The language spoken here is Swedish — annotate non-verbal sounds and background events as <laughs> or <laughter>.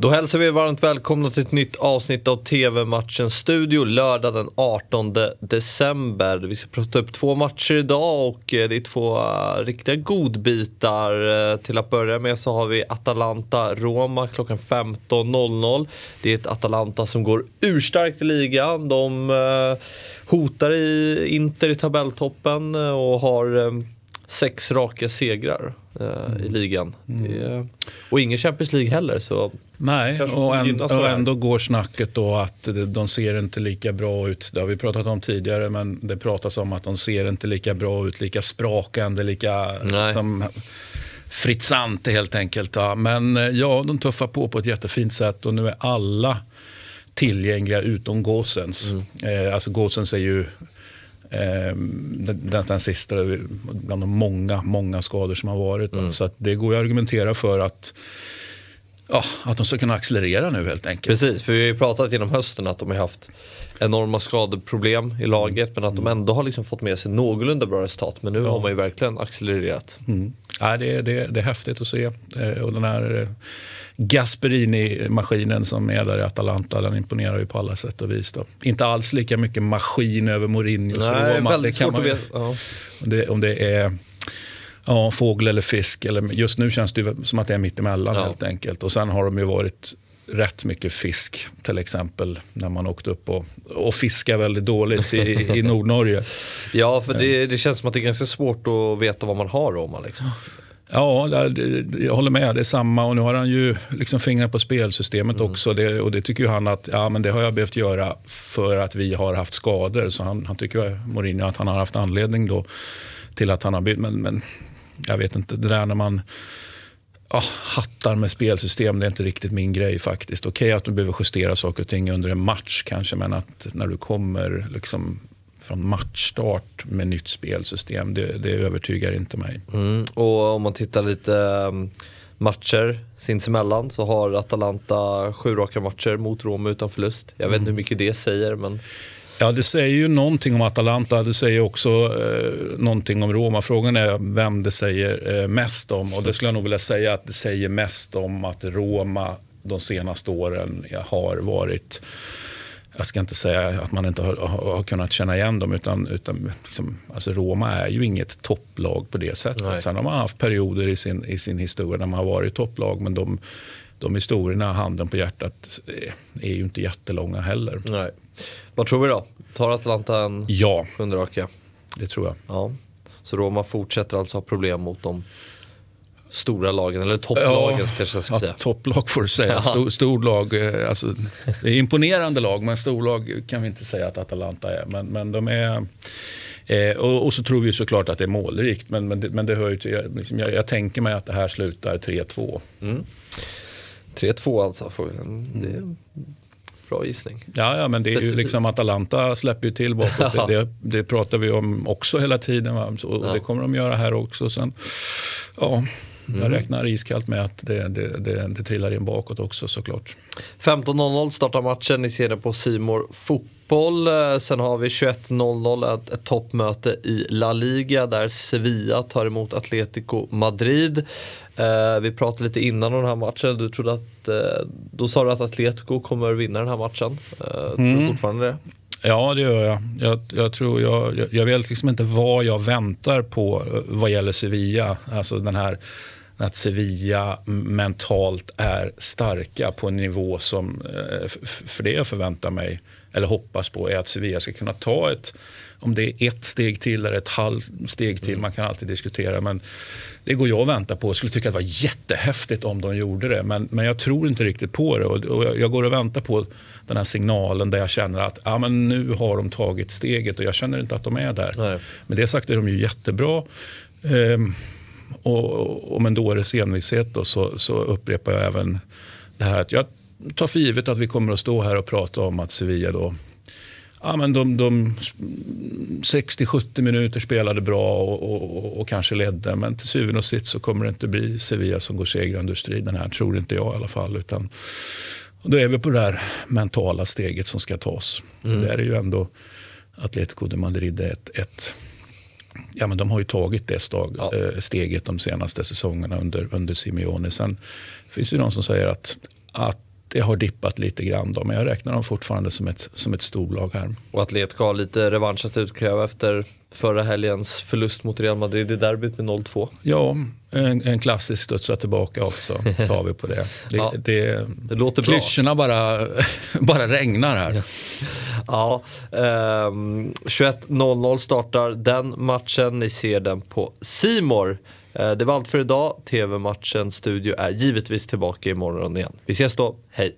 Då hälsar vi varmt välkomna till ett nytt avsnitt av TV-matchen Studio lördag den 18 december. Vi ska prata upp två matcher idag och eh, det är två eh, riktiga godbitar. Eh, till att börja med så har vi Atalanta-Roma klockan 15.00. Det är ett Atalanta som går urstarkt i ligan. De hotar i Inter i tabelltoppen och har sex raka segrar mm. i ligan. Mm. Är, och ingen Champions League heller. Så Nej, och, ändå, och ändå går snacket då att de ser inte lika bra ut. Det har vi pratat om tidigare, men det pratas om att de ser inte lika bra ut, lika sprakande, lika som fritzante helt enkelt. Ja. Men eh, ja, de tuffar på på ett jättefint sätt och nu är alla tillgängliga utom Gåsens. Mm. Eh, alltså Gåsens är ju Eh, den, den sista bland de många, många skador som har varit. Mm. Så det går att argumentera för att Ja, att de ska kunna accelerera nu helt enkelt. Precis, för vi har ju pratat genom hösten att de har haft enorma skadeproblem i laget men att de ändå har liksom fått med sig någorlunda bra resultat. Men nu ja. har man ju verkligen accelererat. Mm. Ja, det, det, det är häftigt att se. Eh, och den här eh, Gasperini-maskinen som är där i Atalanta, den imponerar ju på alla sätt och vis. Då. Inte alls lika mycket maskin över Mourinho. Nej, Roma. väldigt det svårt att veta. Ja. Det, om det är ja, fågel eller fisk. Eller, just nu känns det som att det är mittemellan ja. helt enkelt. Och sen har de ju varit rätt mycket fisk till exempel när man åkte upp och, och fiskar väldigt dåligt i, i <laughs> Nordnorge. ja, för det, det, känns som att det är ganska svårt att veta vad man har Roma. Liksom. Ja, jag håller med. Det är samma. Och nu har han ju liksom fingrar på spelsystemet mm. också. Det, och det tycker han att ja, men det har jag behövt göra för att vi har haft skador. Så han, han tycker, Mourinho, att han har haft anledning då till att han har bytt. Men, men jag vet inte, det där när man oh, hattar med spelsystem, det är inte riktigt min grej faktiskt. Okej okay, att du behöver justera saker och ting under en match kanske, men att när du kommer liksom från matchstart med nytt spelsystem, det, det övertygar inte mig. Mm. Och om man tittar lite um, matcher sinsemellan så har Atalanta sju raka matcher mot Rom utan förlust. Jag vet inte mm. hur mycket det säger men Ja, det säger ju någonting om Atalanta. Det säger också eh, någonting om Roma. Frågan är vem det säger eh, mest om. Och det skulle jag nog vilja säga att det säger mest om att Roma de senaste åren har varit jag ska inte säga att man inte har, har, kunnat känna igen dem. Utan, utan liksom, alltså Roma är ju inget topplag på det sättet. Nej. Sen har man haft perioder i sin, i sin historia när man har varit topplag. Men de, de historierna, handen på hjärtat, är ju inte jättelånga heller. Nej. Vad tror vi då? Tar Atlanta en ja. sjunde raka? Det tror jag. Ja. Så Roma fortsätter alltså ha problem mot de stora lagen, eller topplagen ja, kanske jag ska ja, säga. Topplag får du säga, Stor, storlag. Eh, alltså, det är imponerande lag men storlag kan vi inte säga att Atalanta är. Men, men de är... Eh, och, och, så tror vi såklart att det är målrikt men, men, det, men det hör till, liksom, jag, jag, tänker mig att det här slutar 3-2. Mm. 3-2 alltså. Det är bra gissning. Ja, ja men det är ju liksom Atalanta släpper ju till bakåt. Ja. <laughs> Det, det, pratar vi om också hela tiden. Va? Och ja. Det kommer de göra här också. Sen, ja, Mm. Jag räknar iskallt med att det, det, det, det trillar in bakåt också såklart. 15.00 startar matchen, ni ser den på Simor Fotboll. Eh, sen har vi 21.00 ett, ett toppmöte i La Liga där Sevilla tar emot Atletico Madrid. Eh, vi pratade lite innan om den här matchen, du trodde att, eh, då sa du att Atletico kommer vinna den här matchen. Eh, tror du mm. fortfarande det? Ja, det gör jag. Jag, jag tror jag, jag, vet liksom inte vad jag väntar på eh, vad gäller Sevilla. Alltså den här att Sevilla mentalt är starka på en nivå som, eh, för det jag förväntar mig, eller hoppas på, är att Sevilla ska kunna ta ett, om det är ett steg till eller ett halvsteg till, mm. man kan alltid diskutera, men det går jag och väntar på. Jag skulle tycka att det var jättehäftigt om de gjorde det, men, men jag tror inte riktigt på det. Och, och jag går och väntar på den här signalen där jag känner att ja, men nu har de tagit steget och jag känner inte att de är där. Nej. Men det sagt är de ju jättebra. Um, och om en dåres envishet då, så, så upprepar jag även det här att jag tar för givet att vi kommer att stå här och prata om att Sevilla då Ja, men de, de 60-70 minuter spelade bra och, och, och, kanske ledde. Men till syvende och sist så kommer det inte bli Sevilla som går segrande ur striden här. Tror inte jag i alla fall. Utan, och då är vi på det här mentala steget som ska tas. Mm. Där är ju ändå Atletico de Madrid ett, ett Ja, men de har ju tagit det stag, ja. Eh, steget de senaste säsongerna under, under Simeone. Sen finns det de som säger att, att det har dippat lite grann. Då, men jag räknar dem fortfarande som ett, som ett storlag här. Och Atletico har lite revansch att utkräva efter förra helgens förlust mot Real Madrid i derbyt med 0-2. Ja, en, en klassisk studsa tillbaka också tar vi på det. Det, ja, det, det låter bra. Klyschorna bara, <laughs> bara regnar här. Ja, eh, 21.00 startar den matchen. Ni ser den på Simor. Eh, det var allt för idag. TV-matchens studio är givetvis tillbaka imorgon igen. Vi ses då. Hej!